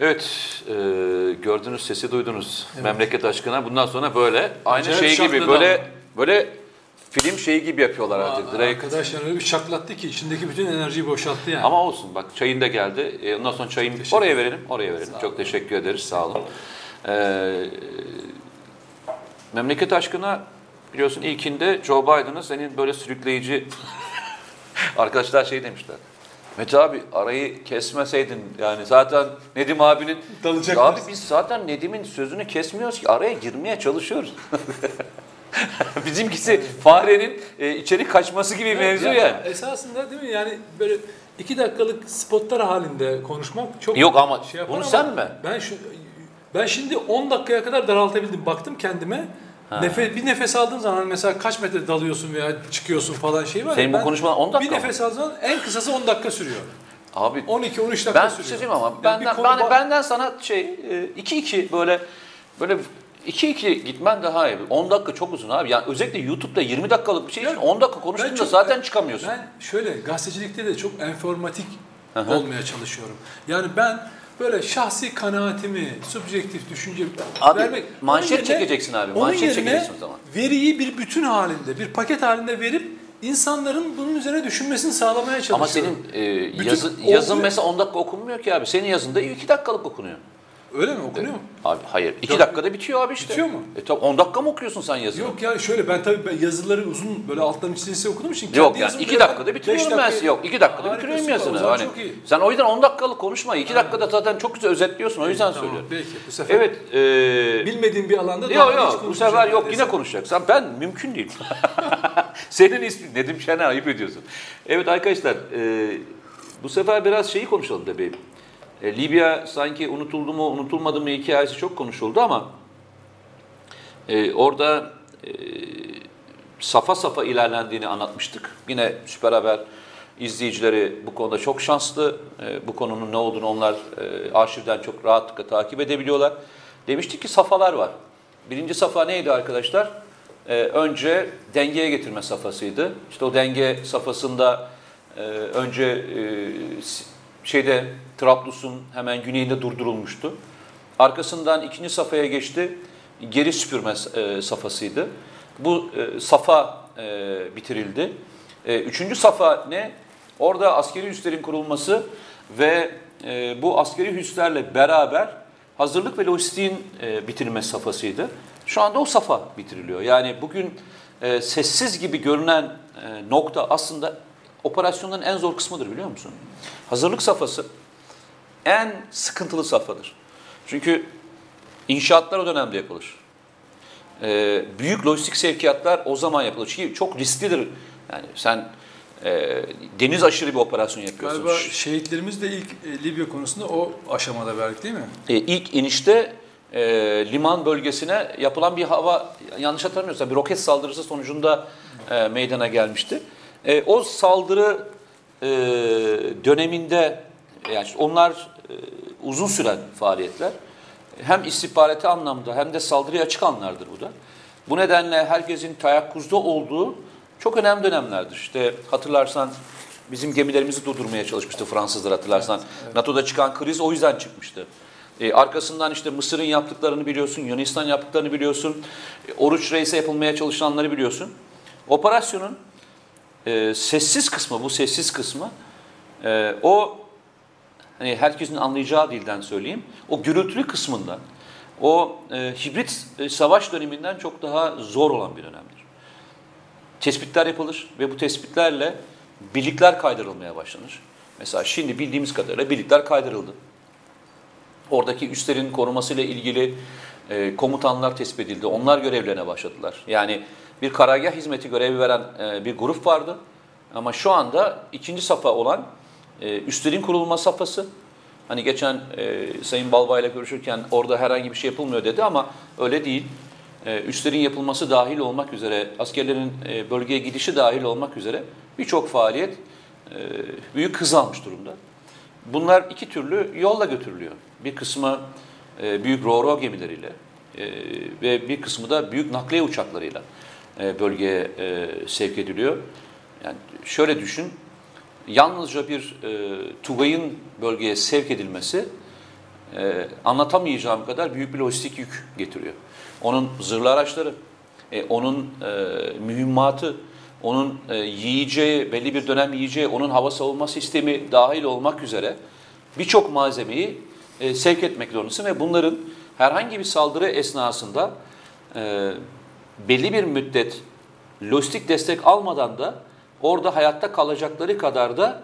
Evet, e, gördünüz, sesi duydunuz. Memleket aşkına bundan sonra böyle aynı Acayip şey gibi böyle böyle film şeyi gibi yapıyorlar artık. Direkt. Arkadaşlar öyle bir şaklattı ki içindeki bütün enerjiyi boşalttı yani. Ama olsun bak çayın da geldi. E, ondan sonra çayın Teşekkür oraya verelim, oraya verelim. Çok teşekkür ederiz, sağ olun. Ee, memleket aşkına biliyorsun ilkinde Joe Biden'ı senin böyle sürükleyici arkadaşlar şey demişler. Mete abi arayı kesmeseydin yani zaten Nedim abinin Dalacak abi biz zaten Nedim'in sözünü kesmiyoruz ki araya girmeye çalışıyoruz. Bizimkisi farenin e, içeri kaçması gibi mevzu Ya, yani. Esasında değil mi yani böyle iki dakikalık spotlar halinde konuşmak çok Yok ama yapar bunu ama sen mi? Ben şu ben şimdi 10 dakikaya kadar daraltabildim. Baktım kendime. Nefes, bir nefes aldığın zaman hani mesela kaç metre dalıyorsun veya çıkıyorsun falan şey var. ya, Senin bu ben konuşman 10 dakika Bir nefes aldığın zaman en kısası 10 dakika sürüyor. Abi 12-13 dakika ben sürüyor. bir şey diyeyim ama Yani benden, ben- benden sana şey 2-2 böyle böyle 2-2 gitmen daha iyi. 10 dakika çok uzun abi. Yani özellikle YouTube'da 20 dakikalık bir şey için Ya, 10 dakika Ben konuştuğunda çok- zaten çıkamıyorsun. Ben şöyle gazetecilikte de çok enformatik olmaya çalışıyorum. Yani ben böyle şahsi kanaatimi, subjektif düşünce Abi, vermek... manşet onun yerine- çekeceksin abi, Onun manşet yerine çekeceksin o zaman. veriyi bir bütün halinde, bir paket halinde verip insanların bunun üzerine düşünmesini sağlamaya çalışıyorum. Ama senin e, yazı, yazın mesela 10 dakika okunmuyor ki abi. Senin yazında 2 dakikalık okunuyor. Öyle mi okunuyor mu? Abi hayır. 2 Yok. dakikada bitiyor abi işte. Bitiyor mu? E tabii 10 dakika mı okuyorsun sen yazını? Yok yani şöyle ben tabii ben yazıları uzun böyle alttan içlisi okuduğum için Yok kendi yani yazımı 2 böyle dakikada bitiriyorum ben. dakika- Yok 2 dakikada Harika, bitiriyorum yazını. Hani sen o yüzden 10 dakikalık konuşma. 2 dakikada zaten çok güzel özetliyorsun. O yüzden Tamam, söylüyorum. Peki bu sefer Evet. E, bilmediğim bir alanda Yok daha hiç yok bu sefer yok yine konuşacaksan ben mümkün değil. Senin ismin Nedim Şener ayıp ediyorsun. Evet arkadaşlar e, bu sefer biraz şeyi konuşalım tabii. E, Libya sanki unutuldu mu unutulmadı mı hikayesi çok konuşuldu ama e, orada e, safa safa ilerlendiğini anlatmıştık. Yine Süper Haber izleyicileri bu konuda çok şanslı. E, bu konunun ne olduğunu onlar e, arşivden çok rahatlıkla takip edebiliyorlar. Demiştik ki safalar var. Birinci safa neydi arkadaşlar? E, önce dengeye getirme safhasıydı. İşte o denge safhasında e, önce e, şeyde Trablus'un hemen güneyinde durdurulmuştu. Arkasından ikinci safhaya geçti. Geri süpürme e, safhasıydı. Bu e, safa e, bitirildi. E, üçüncü safa ne? Orada askeri üslerin kurulması ve e, bu askeri üslerle beraber hazırlık ve lojistiğin e, bitirilme safhasıydı. Şu anda o safa bitiriliyor. Yani bugün e, sessiz gibi görünen e, nokta aslında operasyonların en zor kısmıdır biliyor musun? Hazırlık safhası en sıkıntılı safhadır. Çünkü inşaatlar o dönemde yapılır. Ee, büyük lojistik sevkiyatlar o zaman yapılır. Çünkü çok risklidir. Yani sen e, deniz aşırı bir operasyon yapıyorsun. Galiba şehitlerimiz de ilk e, Libya konusunda o aşamada verdik değil mi? E, ilk inişte e, liman bölgesine yapılan bir hava, yanlış hatırlamıyorsam bir roket saldırısı sonucunda e, meydana gelmişti. E, o saldırı e, döneminde, yani onlar e, uzun süren faaliyetler. Hem istihbarati anlamda hem de saldırıya açık anlardır bu da. Bu nedenle herkesin teyakkuzda olduğu çok önemli dönemlerdir. İşte hatırlarsan bizim gemilerimizi durdurmaya çalışmıştı Fransızlar hatırlarsan. NATO'da çıkan kriz o yüzden çıkmıştı. E, arkasından işte Mısır'ın yaptıklarını biliyorsun, Yunanistan yaptıklarını biliyorsun, e, Oruç Reis'e yapılmaya çalışılanları biliyorsun. Operasyonun e, sessiz kısmı, bu sessiz kısmı, e, o hani herkesin anlayacağı dilden söyleyeyim, o gürültülü kısmından, o e, hibrit e, savaş döneminden çok daha zor olan bir dönemdir. Tespitler yapılır ve bu tespitlerle birlikler kaydırılmaya başlanır. Mesela şimdi bildiğimiz kadarıyla birlikler kaydırıldı. Oradaki üslerin korumasıyla ilgili e, komutanlar tespit edildi. Onlar görevlerine başladılar. Yani bir karargah hizmeti görevi veren e, bir grup vardı. Ama şu anda ikinci safa olan e, üslerin kurulma safhası. Hani geçen e, Sayın Balbay'la görüşürken orada herhangi bir şey yapılmıyor dedi ama öyle değil. E, üslerin yapılması dahil olmak üzere, askerlerin e, bölgeye gidişi dahil olmak üzere birçok faaliyet e, büyük hız almış durumda. Bunlar iki türlü yolla götürülüyor. Bir kısmı e, büyük ro gemileriyle e, ve bir kısmı da büyük nakliye uçaklarıyla e, bölgeye e, sevk ediliyor. Yani şöyle düşün, yalnızca bir e, Tugay'ın bölgeye sevk edilmesi e, anlatamayacağım kadar büyük bir lojistik yük getiriyor. Onun zırhlı araçları, e, onun e, mühimmatı, onun e, yiyeceği, belli bir dönem yiyeceği, onun hava savunma sistemi dahil olmak üzere birçok malzemeyi e, sevk etmek zorundasın ve bunların herhangi bir saldırı esnasında e, belli bir müddet lojistik destek almadan da orada hayatta kalacakları kadar da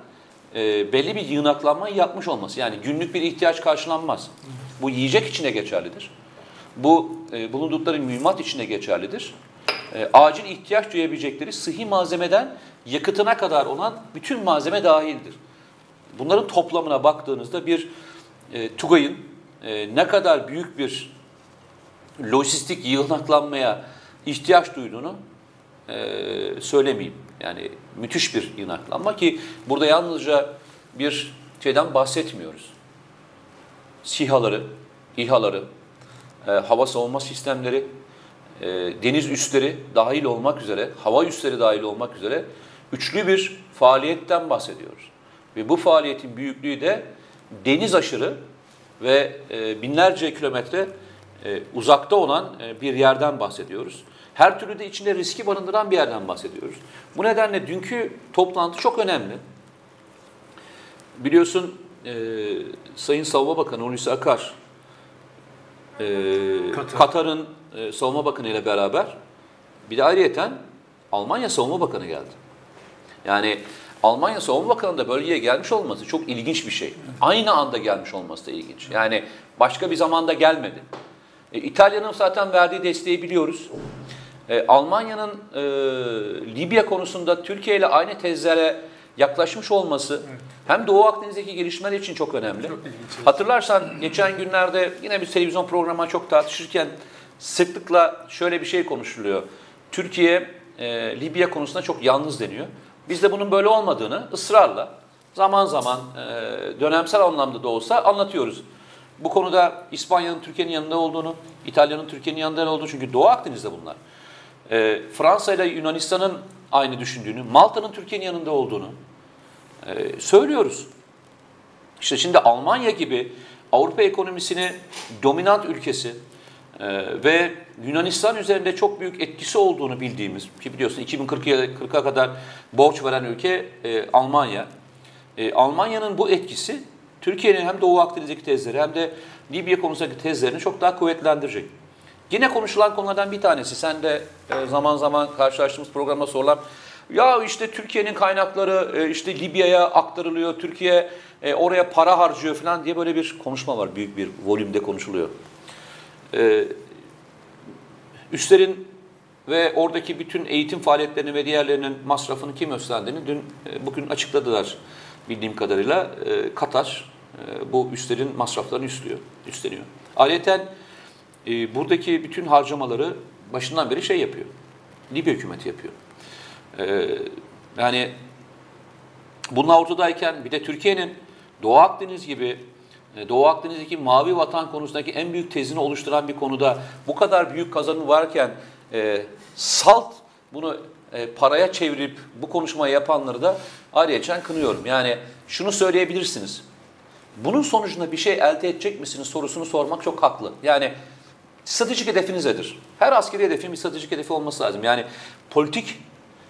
e, belli bir yığınaklanma yapmış olması. Yani günlük bir ihtiyaç karşılanmaz. Bu yiyecek içine geçerlidir. Bu e, bulundukları mühimmat içine geçerlidir. E, acil ihtiyaç duyabilecekleri sıhhi malzemeden yakıtına kadar olan bütün malzeme dahildir. Bunların toplamına baktığınızda bir e, TUGAY'ın e, ne kadar büyük bir lojistik yığınaklanmaya ihtiyaç duyduğunu e, söylemeyeyim. Yani müthiş bir yığınaklanma ki burada yalnızca bir şeyden bahsetmiyoruz. SİHA'ları, İHA'ları, e, hava savunma sistemleri, e, deniz üsleri dahil olmak üzere, hava üsleri dahil olmak üzere üçlü bir faaliyetten bahsediyoruz. Ve bu faaliyetin büyüklüğü de deniz aşırı ve e, binlerce kilometre e, uzakta olan e, bir yerden bahsediyoruz. Her türlü de içinde riski barındıran bir yerden bahsediyoruz. Bu nedenle dünkü toplantı çok önemli. Biliyorsun e, Sayın Savunma Bakanı Hulusi Akar, e, Katar. Katar'ın e, Savunma Bakanı ile beraber bir de ayrıyeten Almanya Savunma Bakanı geldi. Yani Almanya Savunma Bakanı da bölgeye gelmiş olması çok ilginç bir şey. Aynı anda gelmiş olması da ilginç. Yani başka bir zamanda gelmedi. E, İtalya'nın zaten verdiği desteği biliyoruz. E, Almanya'nın e, Libya konusunda Türkiye ile aynı tezlere yaklaşmış olması hem Doğu Akdeniz'deki gelişmeler için çok önemli. Çok. Hatırlarsan geçen günlerde yine bir televizyon programına çok tartışırken sıklıkla şöyle bir şey konuşuluyor. Türkiye e, Libya konusunda çok yalnız deniyor. Biz de bunun böyle olmadığını ısrarla zaman zaman e, dönemsel anlamda da olsa anlatıyoruz. Bu konuda İspanya'nın Türkiye'nin yanında olduğunu, İtalya'nın Türkiye'nin yanında olduğunu çünkü Doğu Akdeniz'de bunlar. E, Fransa ile Yunanistan'ın aynı düşündüğünü, Malta'nın Türkiye'nin yanında olduğunu e, söylüyoruz. İşte şimdi Almanya gibi Avrupa ekonomisini dominant ülkesi e, ve Yunanistan üzerinde çok büyük etkisi olduğunu bildiğimiz ki biliyorsun 2040'a 40'a kadar borç veren ülke e, Almanya. E, Almanya'nın bu etkisi Türkiye'nin hem Doğu Akdeniz'deki tezleri hem de Libya konusundaki tezlerini çok daha kuvvetlendirecek. Yine konuşulan konulardan bir tanesi, sen de e, zaman zaman karşılaştığımız programda sorulan, ya işte Türkiye'nin kaynakları e, işte Libya'ya aktarılıyor, Türkiye e, oraya para harcıyor falan diye böyle bir konuşma var, büyük bir volümde konuşuluyor. Üstlerin ve oradaki bütün eğitim faaliyetlerini ve diğerlerinin masrafını kim üstlendiğini dün bugün açıkladılar bildiğim kadarıyla. Katar bu üstlerin masraflarını üstlüyor, üstleniyor. Ayrıca e, buradaki bütün harcamaları başından beri şey yapıyor. Libya hükümeti yapıyor. E, yani bunun ortadayken bir de Türkiye'nin Doğu Akdeniz gibi e, Doğu Akdeniz'deki mavi vatan konusundaki en büyük tezini oluşturan bir konuda bu kadar büyük kazanım varken e, salt bunu e, paraya çevirip bu konuşmayı yapanları da ayrıca kınıyorum. Yani şunu söyleyebilirsiniz. Bunun sonucunda bir şey elde edecek misiniz sorusunu sormak çok haklı. Yani stratejik hedefiniz nedir? Her askeri hedefin bir stratejik hedefi olması lazım. Yani politik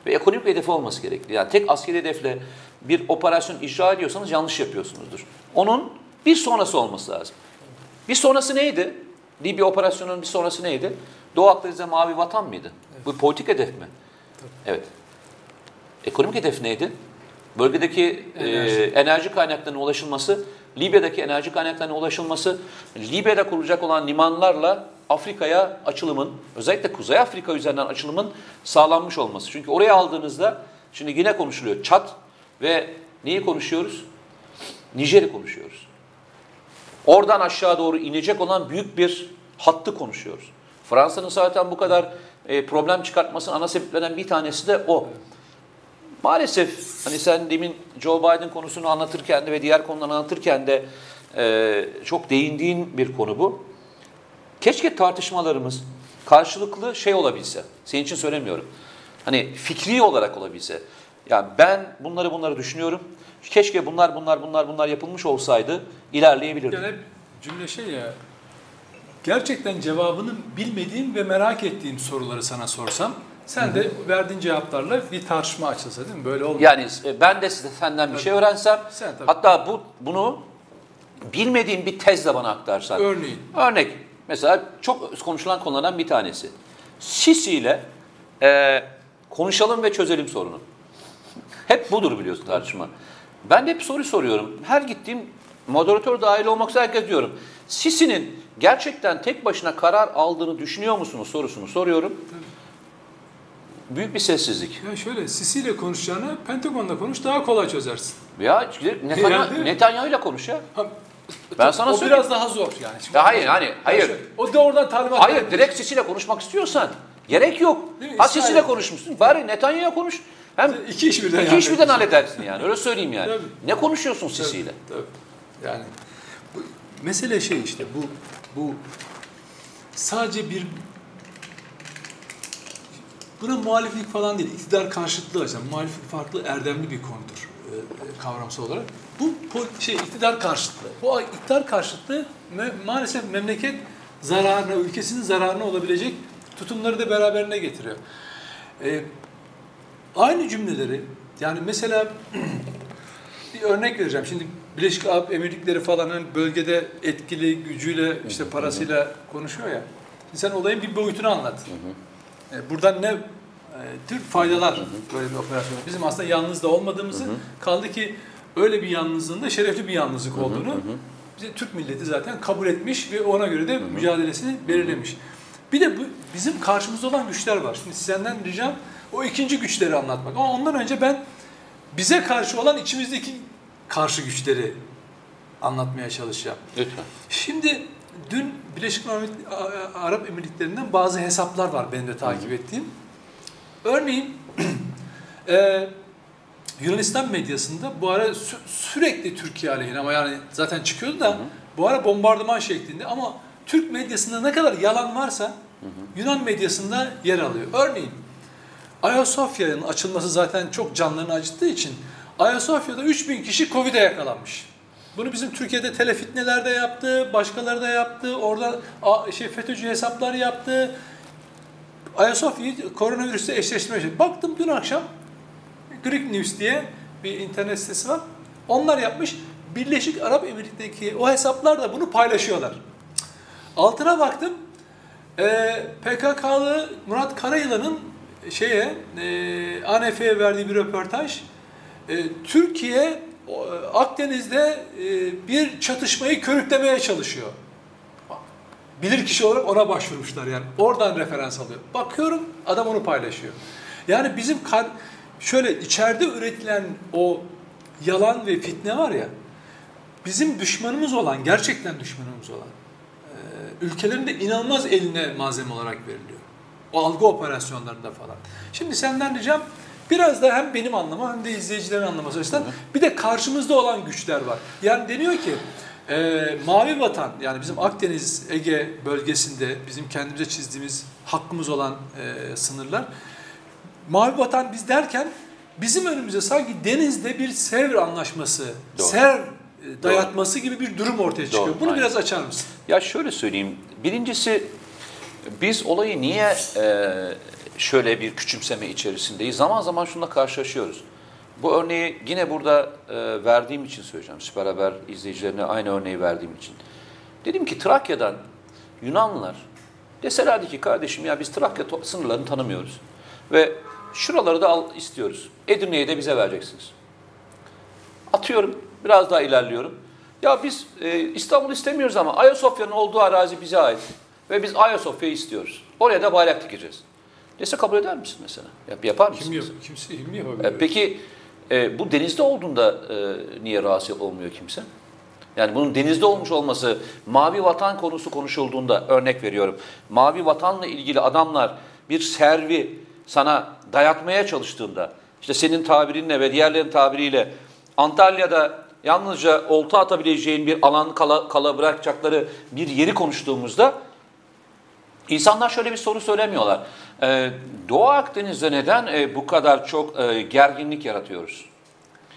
ve ekonomik hedefi olması gerekli. Yani tek askeri hedefle bir operasyon icra ediyorsanız yanlış yapıyorsunuzdur. Onun bir sonrası olması lazım. Bir sonrası neydi? Libya operasyonunun bir sonrası neydi? Doğu Akdeniz'de mavi vatan mıydı? Bu politik hedef mi? Evet. Ekonomik hedef neydi? Bölgedeki Enerji. e, enerji kaynaklarına ulaşılması, Libya'daki enerji kaynaklarına ulaşılması, Libya'da kurulacak olan limanlarla Afrika'ya açılımın, özellikle Kuzey Afrika üzerinden açılımın sağlanmış olması. Çünkü oraya aldığınızda, şimdi yine konuşuluyor Çat ve neyi konuşuyoruz? Nijer'i konuşuyoruz. Oradan aşağı doğru inecek olan büyük bir hattı konuşuyoruz. Fransa'nın zaten bu kadar e, problem çıkartmasının ana sebeplerinden bir tanesi de o. Maalesef hani sen demin Joe Biden konusunu anlatırken de ve diğer konuları anlatırken de e, çok değindiğin bir konu bu. Keşke tartışmalarımız karşılıklı şey olabilse. Senin için söylemiyorum. Hani fikri olarak olabilse. Yani ben bunları bunları düşünüyorum. Keşke bunlar bunlar bunlar bunlar yapılmış olsaydı ilerleyebilirdik. Yani cümle şey ya. Gerçekten cevabını bilmediğim ve merak ettiğim soruları sana sorsam sen de verdiğin cevaplarla bir tartışma açılsa değil mi? Böyle olmuyor. Yani e, ben de size senden bir şey öğrensem, Sen tabii. hatta bu bunu bilmediğin bir tezle bana aktarsan. Örneğin. Örnek, mesela çok konuşulan konulardan bir tanesi. Sisi ile e, konuşalım ve çözelim sorunu. Hep budur biliyorsun tartışma. Ben de hep soru soruyorum. Her gittiğim moderatör dahil olmak üzere herkes diyorum. Sisi'nin gerçekten tek başına karar aldığını düşünüyor musunuz sorusunu soruyorum. Büyük bir sessizlik. Ya şöyle Sisi ile konuşacağını Pentagon'da konuş daha kolay çözersin. Ya Netanyahu, Netanyahu ile konuş ya. Ha, Ben sana o söyleyeyim. biraz daha zor yani. Şimdi- Ya hayır hani hayır. şöyle, O da oradan talimat Hayır verebilir. direkt Sisi ile konuşmak istiyorsan gerek yok. Ha ile konuşmuşsun. Bari Netanyahu'ya konuş. Hem İki iş birden iki iş yani. birden halledersin yani. Öyle söyleyeyim yani. Tabii. Ne konuşuyorsun Sisi ile? Tabii. Yani bu, mesele şey işte bu bu sadece bir buna muhaliflik falan değil, iktidar karşıtlığı açısından muhaliflik farklı erdemli bir konudur kavramsal olarak. Bu şey iktidar karşıtlığı. Bu iktidar karşıtlığı me- maalesef memleket zararına, ülkesinin zararına olabilecek tutumları da beraberine getiriyor. E, aynı cümleleri yani mesela bir örnek vereceğim. Şimdi Birleşik Arap Emirlikleri falan hani bölgede etkili gücüyle işte parasıyla konuşuyor ya. Sen olayın bir boyutunu anlat. E, Buradan ne e, tür faydalar böyle bir operasyon. Bizim aslında yalnız da olmadığımızı kaldı ki öyle bir yalnızlığın da şerefli bir yalnızlık olduğunu bize Türk milleti zaten kabul etmiş ve ona göre de mücadelesini belirlemiş. Bir de bu, bizim karşımızda olan güçler var. Şimdi senden ricam o ikinci güçleri anlatmak. Ama ondan önce ben bize karşı olan içimizdeki karşı güçleri anlatmaya çalışacağım. Lütfen. Şimdi dün Birleşik Arap Emirlikleri'nden bazı hesaplar var benim de takip ettiğim. Örneğin e, Yunanistan medyasında bu ara sü- sürekli Türkiye aleyhine ama yani zaten çıkıyordu da bu ara bombardıman şeklinde ama Türk medyasında ne kadar yalan varsa Yunan medyasında yer alıyor. Örneğin Ayasofya'nın açılması zaten çok canlarını acıttığı için Ayasofya'da 3000 kişi Covid'e yakalanmış. Bunu bizim Türkiye'de telefitneler de yaptı, başkaları da yaptı. Orada şey FETÖ'cü hesaplar yaptı. Ayasofya'yı koronavirüsle eşleştirmeye çalıştı. Baktım dün akşam Greek News diye bir internet sitesi var. Onlar yapmış. Birleşik Arap Emirlikleri'ndeki o hesaplar da bunu paylaşıyorlar. Altına baktım. Ee, PKK'lı Murat Karayılan'ın şeye e, ANF'ye verdiği bir röportaj. E, Türkiye e, Akdeniz'de e, bir çatışmayı körüklemeye çalışıyor. Bilir kişi olarak ona başvurmuşlar yani. Oradan referans alıyor. Bakıyorum adam onu paylaşıyor. Yani bizim kar, şöyle içeride üretilen o yalan ve fitne var ya bizim düşmanımız olan, gerçekten düşmanımız olan ülkelerin de inanılmaz eline malzeme olarak veriliyor. O algı operasyonlarında falan. Şimdi senden ricam biraz da hem benim anlamam hem de izleyicilerin anlaması açısından bir de karşımızda olan güçler var. Yani deniyor ki e, mavi vatan yani bizim Akdeniz Ege bölgesinde bizim kendimize çizdiğimiz hakkımız olan e, sınırlar mavi vatan biz derken bizim önümüze sanki denizde bir Sevr anlaşması, Doğru. Sevr e, dayatması gibi bir durum ortaya çıkıyor. Doğru, Bunu aynen. biraz açar mısın? Ya şöyle söyleyeyim. Birincisi biz olayı niye e, şöyle bir küçümseme içerisindeyiz? Zaman zaman şununla karşılaşıyoruz. Bu örneği yine burada e, verdiğim için söyleyeceğim. Süper Haber izleyicilerine aynı örneği verdiğim için. Dedim ki Trakya'dan Yunanlılar deselerdi ki kardeşim ya biz Trakya sınırlarını tanımıyoruz. Ve şuraları da al istiyoruz. Edirne'yi de bize vereceksiniz. Atıyorum, biraz daha ilerliyorum. Ya biz e, İstanbul istemiyoruz ama Ayasofya'nın olduğu arazi bize ait. Ve biz Ayasofya'yı istiyoruz. Oraya da bayrak dikeceğiz. Dese kabul eder misin mesela? Yap, yapar mısın? Kim mesela? Kimse kim yapabilir? E, peki e, bu denizde olduğunda e, niye rahatsız olmuyor kimse? Yani bunun denizde olmuş olması, mavi vatan konusu konuşulduğunda örnek veriyorum. Mavi vatanla ilgili adamlar bir servi sana dayatmaya çalıştığında, işte senin tabirinle ve diğerlerin tabiriyle Antalya'da yalnızca olta atabileceğin bir alan kala, kala bırakacakları bir yeri konuştuğumuzda İnsanlar şöyle bir soru söylemiyorlar. Ee, Doğu Akdeniz'de neden e, bu kadar çok e, gerginlik yaratıyoruz?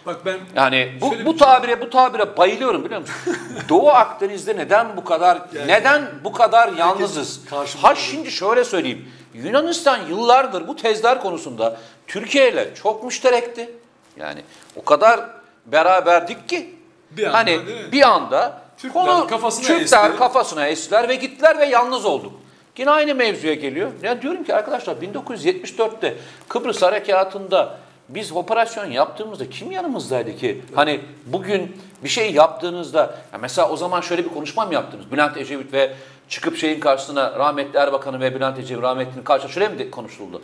Bak ben Yani bu bu şey- tabire bu tabire bayılıyorum biliyor musun? Doğu Akdeniz'de neden bu kadar neden bu kadar yalnızız? Ha şimdi şöyle söyleyeyim. Yunanistan yıllardır bu tezler konusunda Türkiye ile çok müşterekti. Yani o kadar beraberdik ki Bir anda, hani bir anda Türkler konu kafasına Türkler esti. kafasına estiler ve gittiler ve yalnız olduk. Yine aynı mevzuya geliyor. Ya diyorum ki arkadaşlar 1974'te Kıbrıs Harekatı'nda biz operasyon yaptığımızda kim yanımızdaydı ki? Hani bugün bir şey yaptığınızda ya mesela o zaman şöyle bir konuşma mı yaptınız? Bülent Ecevit ve çıkıp şeyin karşısına rahmetli Erbakan'ı ve Bülent Ecevit rahmetlinin karşısına şöyle mi konuşuldu?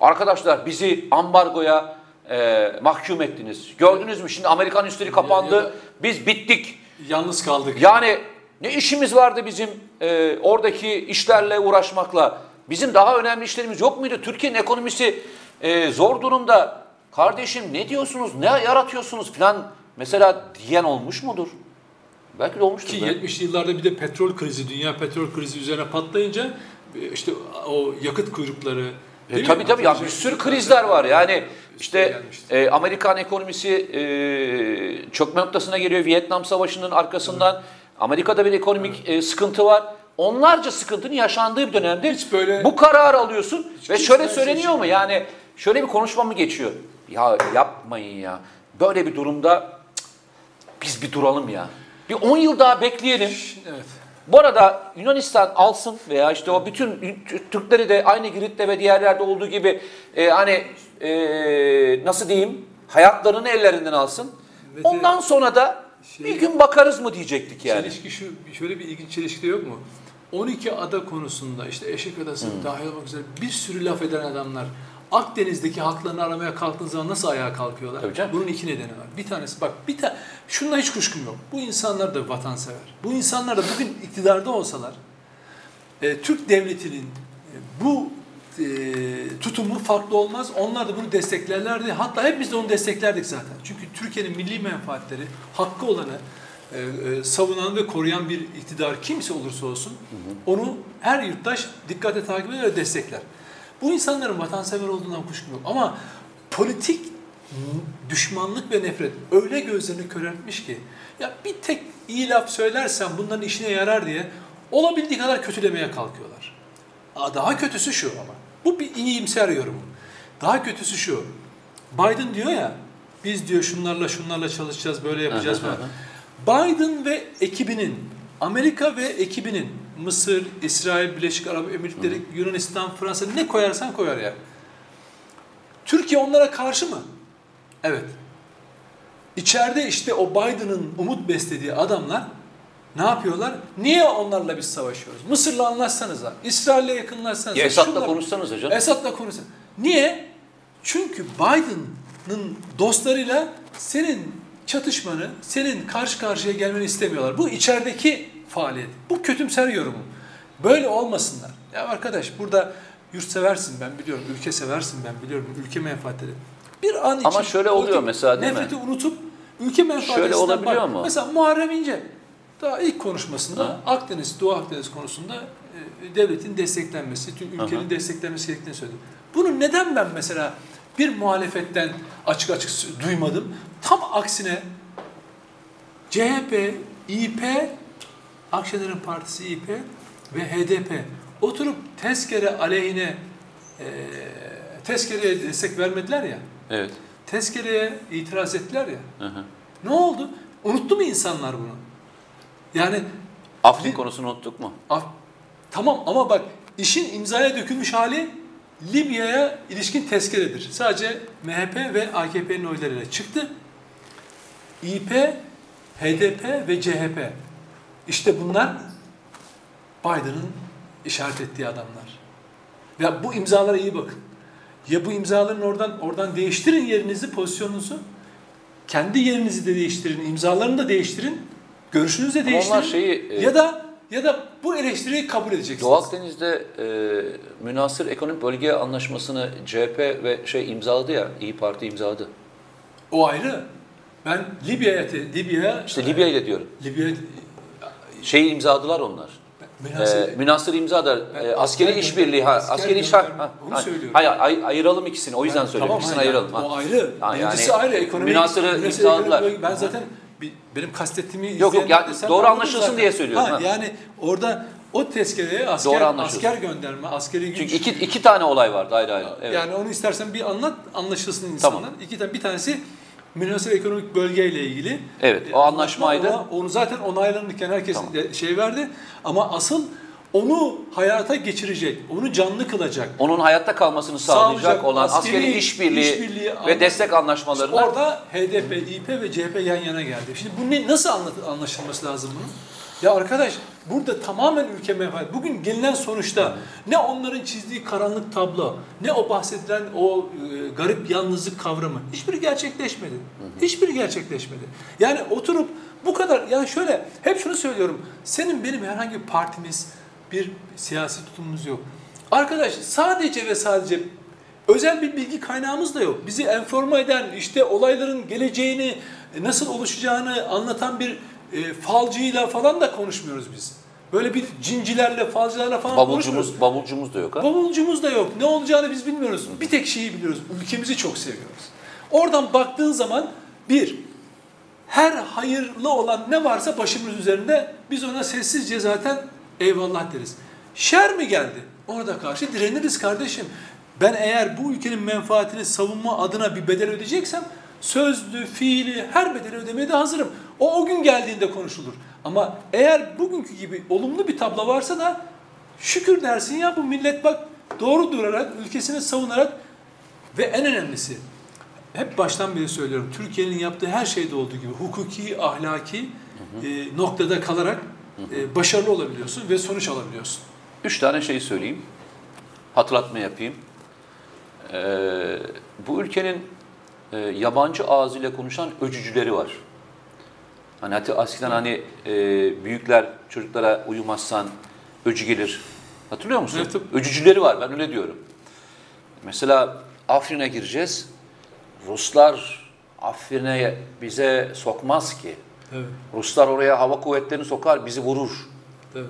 Arkadaşlar bizi ambargoya e, mahkum ettiniz. Gördünüz mü şimdi Amerikan üstleri kapandı. Biz bittik. yalnız kaldık. Yani ne işimiz vardı bizim e, oradaki işlerle uğraşmakla? Bizim daha önemli işlerimiz yok muydu? Türkiye'nin ekonomisi e, zor durumda. Kardeşim ne diyorsunuz, ne yaratıyorsunuz falan mesela diyen olmuş mudur? Belki de olmuştur. Ki be. 70'li yıllarda bir de petrol krizi, dünya petrol krizi üzerine patlayınca e, işte o yakıt kuyrukları E, değil mi? tabii tabii ya bir sürü krizler var yani işte e, Amerikan ekonomisi e, çökme noktasına geliyor Vietnam Savaşı'nın arkasından Amerika'da bir ekonomik e, sıkıntı var. Onlarca sıkıntının yaşandığı bir dönemde Hiç böyle- bu kararı alıyorsun ve kimse şöyle şey söyleniyor mu yani şöyle bir konuşma mı geçiyor? Ya yapmayın ya böyle bir durumda biz bir duralım ya. Bir 10 yıl daha bekleyelim. Evet. Bu arada Yunanistan alsın veya işte o bütün Türkleri de aynı Girit'te ve diğerlerde olduğu gibi e, hani e, nasıl diyeyim hayatlarını ellerinden alsın. Ve Ondan sonra da Şey- bir gün bakarız mı diyecektik yani. Çelişki şu, şöyle bir ilginç çelişki de yok mu? 12 ada konusunda işte Eşek Adası dahil olmak üzere bir sürü laf eden adamlar Akdeniz'deki haklarını aramaya kalktığın zaman nasıl ayağa kalkıyorlar? Tabii canım. Bunun iki nedeni var. Bir tanesi bak bir ta şundan hiç kuşkum yok. Bu insanlar da vatansever. Bu insanlar da bugün iktidarda olsalar e, Türk devletinin e, bu e, tutumu farklı olmaz. Onlar da bunu desteklerlerdi. Hatta hep biz de onu desteklerdik zaten. Çünkü Türkiye'nin milli menfaatleri hakkı olanı e, e, savunan ve koruyan bir iktidar kimse olursa olsun onu her yurttaş dikkatle takip eder ve destekler. Bu insanların vatansever olduğundan kuşkum yok. Ama politik düşmanlık ve nefret öyle gözlerini köreltmiş ki ya bir tek iyi laf söylersen bunların işine yarar diye olabildiği kadar kötülemeye kalkıyorlar. Daha kötüsü şu ama. Bu bir iyimser yorum. Daha kötüsü şu. Biden diyor ya biz diyor şunlarla şunlarla çalışacağız böyle yapacağız falan. Biden ve ekibinin Amerika ve ekibinin Mısır, İsrail, Birleşik Arap Emirlikleri, Yunanistan, Fransa ne koyarsan koyar ya. Türkiye onlara karşı mı? Evet. İçeride işte o Biden'ın umut beslediği adamlar ne yapıyorlar? Niye onlarla biz savaşıyoruz? Mısır'la anlaşsanıza, İsrail'le yakınlaşsanıza. Ya Esad'la şunlar- konuşsanız hocam. Esad'la konuşsan. Niye? Çünkü Biden'ın dostlarıyla senin çatışmanı, senin karşı karşıya gelmeni istemiyorlar. Bu içerideki faaliyet. Bu kötümser yorumum. Böyle olmasınlar. Ya arkadaş burada yurt seversin ben biliyorum, ülke seversin ben biliyorum, ülke menfaatleri. Bir an için Ama şöyle oluyor mesela değil mi? nefreti unutup ülke menfaati Şöyle olabiliyor bak. mu? Mesela Muharrem İnce daha ilk konuşmasında Ha. Akdeniz, Doğu Akdeniz konusunda e, devletin desteklenmesi, tüm ülkenin Aha. desteklenmesi gerektiğini söyledi. Bunu neden ben mesela bir muhalefetten açık açık duymadım? Tam aksine CHP, İP, Akşener'in partisi İP ve HDP oturup tezkere aleyhine e, tezkereye destek vermediler ya. Evet. Tezkereye itiraz ettiler ya. Hı hı. Ne oldu? Unuttu mu insanlar bunu? Yani Afrin konusunu unuttuk mu? af- tamam ama bak işin imzaya dökülmüş hali Libya'ya ilişkin tezkeredir. Sadece MHP ve AKP'nin oylarıyla çıktı. İP, HDP ve CHP. İşte bunlar Biden'ın işaret ettiği adamlar. Ya bu imzalara iyi bakın. Ya bu imzaların oradan oradan değiştirin yerinizi, pozisyonunuzu. Kendi yerinizi de değiştirin, imzalarını da değiştirin. Görüşünüzü de değiştirin. şeyi e, Ya da ya da bu eleştiriyi kabul edeceksiniz. Doğu Akdeniz'de e, münasır ekonomik bölge anlaşmasını CHP ve şey imzaladı ya, İyi Parti imzaladı. O ayrı. Ben Libya'ya Libya'ya İşte Libya ile diyorum. Libya Şeyi imzaladılar onlar. E, münasır imza da Ben e, askeri asker işbirliği ha asker askeri iş ha, onu ha, söylüyorum. Hayır ay- ayıralım ikisini. O yüzden söylüyorum. Tamam, İkisini ha, ayıralım. yani ha. O ayrı. Ha, Birincisi yani ayrı. Ekonomi, münasırı münasır imzaladılar. Ben zaten benim kastettiğimi yok, izleyenler ya doğru anlaşılsın zaten. diye söylüyorum, ha. Yani orada o tezkereye asker, asker gönderme, askeri güç. Çünkü iki, iki tane olay vardı ayrı ayrı. Evet. Yani onu istersen bir anlat, anlaşılsın insanlar. Tamam. İki tane, bir tanesi münhasır ekonomik bölgeyle ilgili. Evet, o anlaşmaydı. Ona- Onu zaten onaylanırken herkes Tamam. şey verdi. Ama asıl onu hayata geçirecek, onu canlı kılacak. Onun hayatta kalmasını sağlayacak, Sağlayacak, olan askeri askeri işbirliği, işbirliği ve anla- destek anlaşmalarını Orada HDP, İP ve CHP yan yana geldi. Şimdi bu ne, nasıl anlaşılması lazım bunun? Ya arkadaş burada tamamen ülke menfaati. Bugün gelinen sonuçta ne onların çizdiği karanlık tablo, ne o bahsedilen o e, garip yalnızlık kavramı hiçbiri gerçekleşmedi. Hiçbiri gerçekleşmedi. Yani oturup bu kadar yani şöyle hep şunu söylüyorum. Senin benim herhangi bir partimiz, bir siyasi tutumumuz yok. Arkadaş sadece ve sadece özel bir bilgi kaynağımız da yok. Bizi enforme eden, işte olayların geleceğini, nasıl oluşacağını anlatan bir e, falcıyla falan da konuşmuyoruz biz. Böyle bir cincilerle, falcılarla falan konuşmuyoruz. bavulcumuz, bavulcumuz da yok ha. Bavulcumuz da yok. Ne olacağını biz bilmiyoruz. Bir tek şeyi biliyoruz. Ülkemizi çok seviyoruz. Oradan baktığın zaman bir, her hayırlı olan ne varsa başımız üzerinde biz ona sessizce zaten eyvallah deriz. Şer mi geldi? Orada karşı direniriz kardeşim. Ben eğer bu ülkenin menfaatini savunma adına bir bedel ödeyeceksem sözlü, fiili her bedeli ödemeye de hazırım. O o gün geldiğinde konuşulur. Ama eğer bugünkü gibi olumlu bir tablo varsa da şükür dersin ya bu millet bak doğru durarak, ülkesini savunarak ve en önemlisi hep baştan beri söylüyorum. Türkiye'nin yaptığı her şeyde olduğu gibi hukuki, ahlaki e, noktada kalarak e, başarılı olabiliyorsun ve sonuç alabiliyorsun. Üç tane şey söyleyeyim. Hatırlatma yapayım. Ee, bu ülkenin e, yabancı ağzıyla konuşan öcücüleri var. Hani hatta eskiden hani e, büyükler çocuklara uyumazsan öcü gelir. Hatırlıyor musun? Evet. Öcücüleri var ben öyle diyorum. Mesela Afrin'e gireceğiz. Ruslar Afrin'e bize sokmaz ki. Evet, Ruslar oraya hava kuvvetlerini sokar bizi vurur. tabii.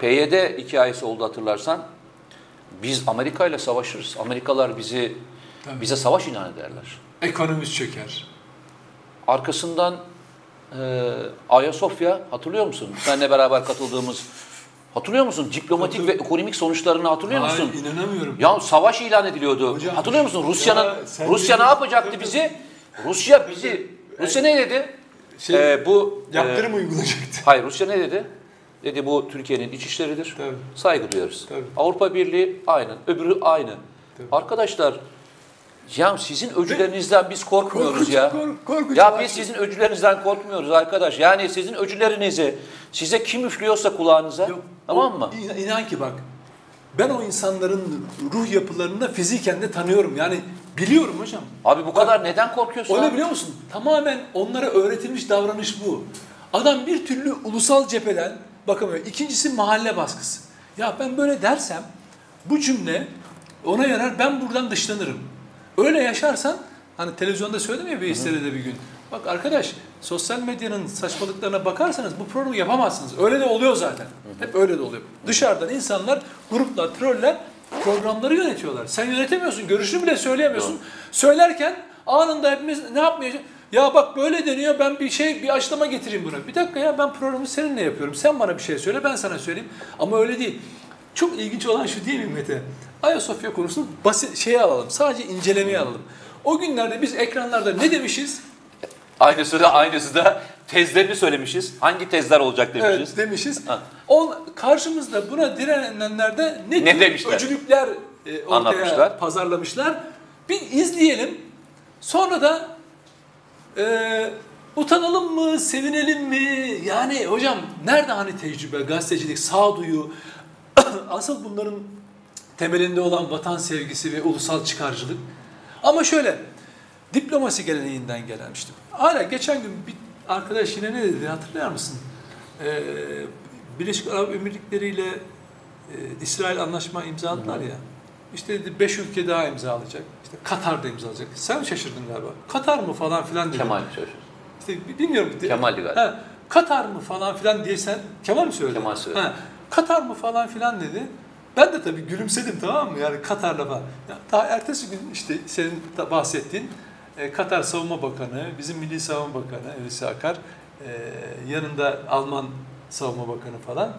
PYD hikayesi oldu hatırlarsan. Biz Amerika ile savaşırız. Amerikalılar bizi Tabii. bize savaş ilan ederler. Ekonomimiz çöker. Arkasından e, Ayasofya hatırlıyor musun? Seninle beraber katıldığımız hatırlıyor musun? Diplomatik ve ekonomik sonuçlarını hatırlıyor Ay, musun? inanamıyorum. Ya savaş ilan ediliyordu. Hocam, hatırlıyor musun? Rusya'nın ya sen Rusya ne yapacaktı bizi? Rusya bizi Rusya ne dedi? Şey, E, bu e, Yaptırım uygulayacaktı. Hayır Rusya ne dedi? Dedi bu Türkiye'nin iç işleridir. Tabii. Saygı duyarız. Tabii. Avrupa Birliği aynı, öbürü aynı. Tabii. Arkadaşlar ya sizin öcülerinizden biz korkmuyoruz Korkunç, ya. kork- korkunç. Ya biz sizin öcülerinizden korkmuyoruz arkadaş. Yani sizin öcülerinizi size kim üflüyorsa kulağınıza Yok, tamam mı? İnan, inan ki bak ben o insanların ruh yapılarını da fiziken de tanıyorum. Yani biliyorum hocam. Abi bu kadar neden korkuyorsun? Öyle abi? biliyor musun? Tamamen onlara öğretilmiş davranış bu. Adam bir türlü ulusal cepheden bakamıyor. İkincisi mahalle baskısı. Ya ben böyle dersem bu cümle ona yarar ben buradan dışlanırım. Öyle yaşarsan hani televizyonda söyledim ya Veysel'e de bir gün. Bak arkadaş sosyal medyanın saçmalıklarına bakarsanız bu programı yapamazsınız. Öyle de oluyor zaten. Hep öyle de oluyor. Dışarıdan insanlar, gruplar, troller programları yönetiyorlar. Sen yönetemiyorsun. Görüşünü bile söyleyemiyorsun. Söylerken anında hepimiz ne yapmaya ya bak böyle deniyor ben bir şey bir açıklama getireyim buna. Bir dakika ya ben programı seninle yapıyorum. Sen bana bir şey söyle ben sana söyleyeyim. Ama öyle değil. Çok ilginç olan şu değil mi Mete? Ayasofya konusunu basit şeye alalım. Sadece incelemeye alalım. O günlerde biz ekranlarda ne demişiz? Aynısı da aynısı da tezlerini söylemişiz. Hangi tezler olacak demişiz. Evet demişiz. Ha. On, karşımızda buna direnenler de ne, Ne demişler? öcülükler e, ortaya Anlatmışlar. pazarlamışlar. Bir izleyelim. Sonra da e, utanalım mı, sevinelim mi? Yani hocam nerede hani tecrübe, gazetecilik, sağduyu? Asıl bunların temelinde olan vatan sevgisi ve ulusal çıkarcılık. Ama şöyle, diplomasi geleneğinden gelen işte. Hala geçen gün bir arkadaş yine ne dedi hatırlar mısın? Ee, Birleşik Arap Emirlikleri ile e, İsrail anlaşma imzaladılar ya. İşte dedi beş ülke daha imzalayacak. İşte Katar da imzalayacak. Sen şaşırdın galiba. Katar mı falan filan dedi. Kemal şaşır. İşte bi- bilmiyorum. Kemal'di galiba. Ha, Katar mı falan filan diye sen Kemal mi söyledi? Kemal söyledi. Ha, Katar mı falan filan dedi. Ben de tabii gülümsedim tamam mı? Yani Katar'la falan. Ya, daha ertesi gün işte senin bahsettiğin e, Katar Savunma Bakanı, bizim Milli Savunma Bakanı Hulusi Akar, e, yanında Alman Savunma Bakanı falan.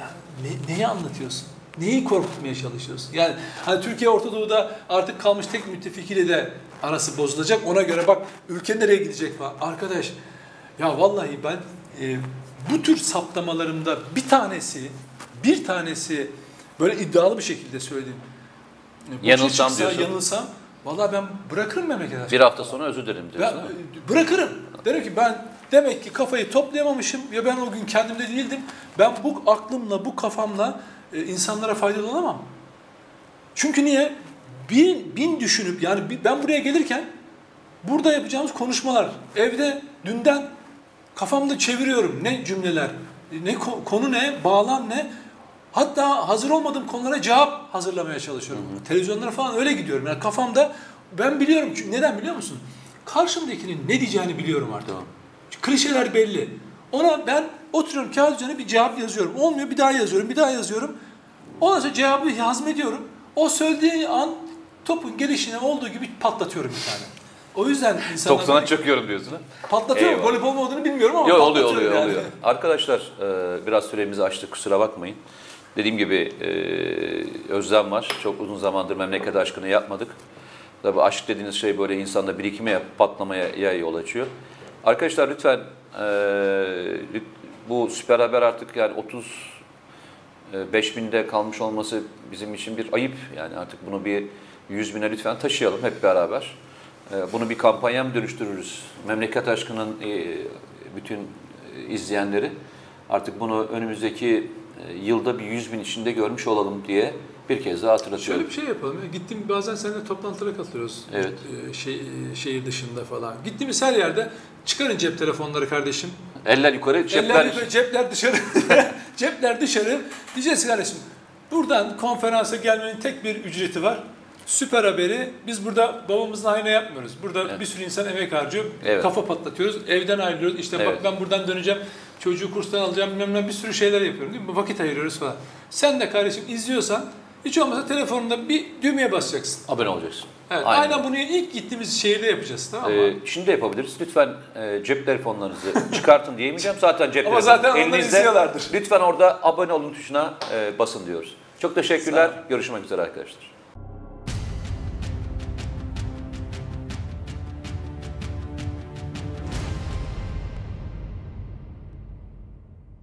Ya, ne, neyi anlatıyorsun? Neyi korkutmaya çalışıyorsun? Yani hani Türkiye Orta Doğu'da artık kalmış tek müttefikiyle de arası bozulacak. Ona göre bak ülke nereye gidecek falan. Arkadaş ya vallahi ben e, bu tür saptamalarımda bir tanesi bir tanesi böyle iddialı bir şekilde söyleyeyim. E, Yanılsam diyorsun. Yanılsam vallahi ben bırakırım memleket Bir hafta sonra özür dilerim ben diyorsun. ha? e, bırakırım. Derim ki ben demek ki kafayı toplayamamışım ya ben o gün kendimde değildim. Ben bu aklımla, bu kafamla e, insanlara faydalı olamam. Çünkü niye? Bin, bin düşünüp yani ben buraya gelirken burada yapacağımız konuşmalar evde dünden kafamda çeviriyorum ne cümleler, ne ko- konu ne, bağlam ne. Hatta hazır olmadığım konulara cevap hazırlamaya çalışıyorum. Televizyonlara falan öyle gidiyorum. Yani kafamda ben biliyorum çünkü neden biliyor musun? Karşımdakinin ne diyeceğini biliyorum artık. Klişeler belli. Ona ben oturuyorum kağıt üzerine bir cevap yazıyorum. Olmuyor bir daha yazıyorum, bir daha yazıyorum. Ondan sonra cevabı hazmediyorum. O söylediği an topun gelişine olduğu gibi patlatıyorum bir tane. O yüzden insanlar 90'a çöküyorum diyorsun ha? patlatıyorum. Eyvallah. Golü olma olduğunu bilmiyorum ama Yok oluyor oluyor yani. oluyor. Arkadaşlar e, biraz süremizi açtık kusura bakmayın. Dediğim gibi e, özlem var. Çok uzun zamandır memleket aşkını yapmadık. Tabii aşk dediğiniz şey böyle insanda birikime patlamaya yol açıyor. Arkadaşlar lütfen e, bu süper haber artık yani 30 e, 5 binde kalmış olması bizim için bir ayıp. Yani artık bunu bir 100 bine lütfen taşıyalım hep beraber. E, Bunu bir kampanya mı dönüştürürüz? Memleket aşkının e, bütün e, izleyenleri artık bunu önümüzdeki e, yılda bir 100 bin içinde görmüş olalım diye bir kez daha hatırlatıyorum. Şöyle bir şey yapalım. ya. Gittim bazen seninle toplantılara katılıyoruz. Evet. Ee, Şey, şehir dışında falan. Gittiğimiz her yerde çıkarın cep telefonları kardeşim. Eller yukarı, cepler. Eller yukarı, cepler dışarı. cepler dışarı. Diyeceğiz kardeşim buradan konferansa gelmenin tek bir ücreti var. Süper haberi biz burada babamızın hayrına yapmıyoruz. Burada Evet. bir sürü insan emek harcıyor. Evet. Kafa patlatıyoruz. Evden ayrılıyoruz. İşte Evet. bak ben buradan döneceğim. Çocuğu kurstan alacağım. Bilmem ne bir sürü şeyler yapıyorum değil mi? Vakit ayırıyoruz falan. Sen de kardeşim izliyorsan hiç olmazsa telefonunda bir düğmeye basacaksın. Abone olacaksın. Evet, Aynen. aynen. bunu ilk gittiğimiz şehirde yapacağız tamam mı? Ee, şimdi de yapabiliriz. Lütfen e, cep telefonlarınızı çıkartın diyemeyeceğim. Zaten cep Ama zaten onlar izliyorlardır. Lütfen orada abone olun tuşuna e, basın diyoruz. Çok teşekkürler. Görüşmek üzere arkadaşlar.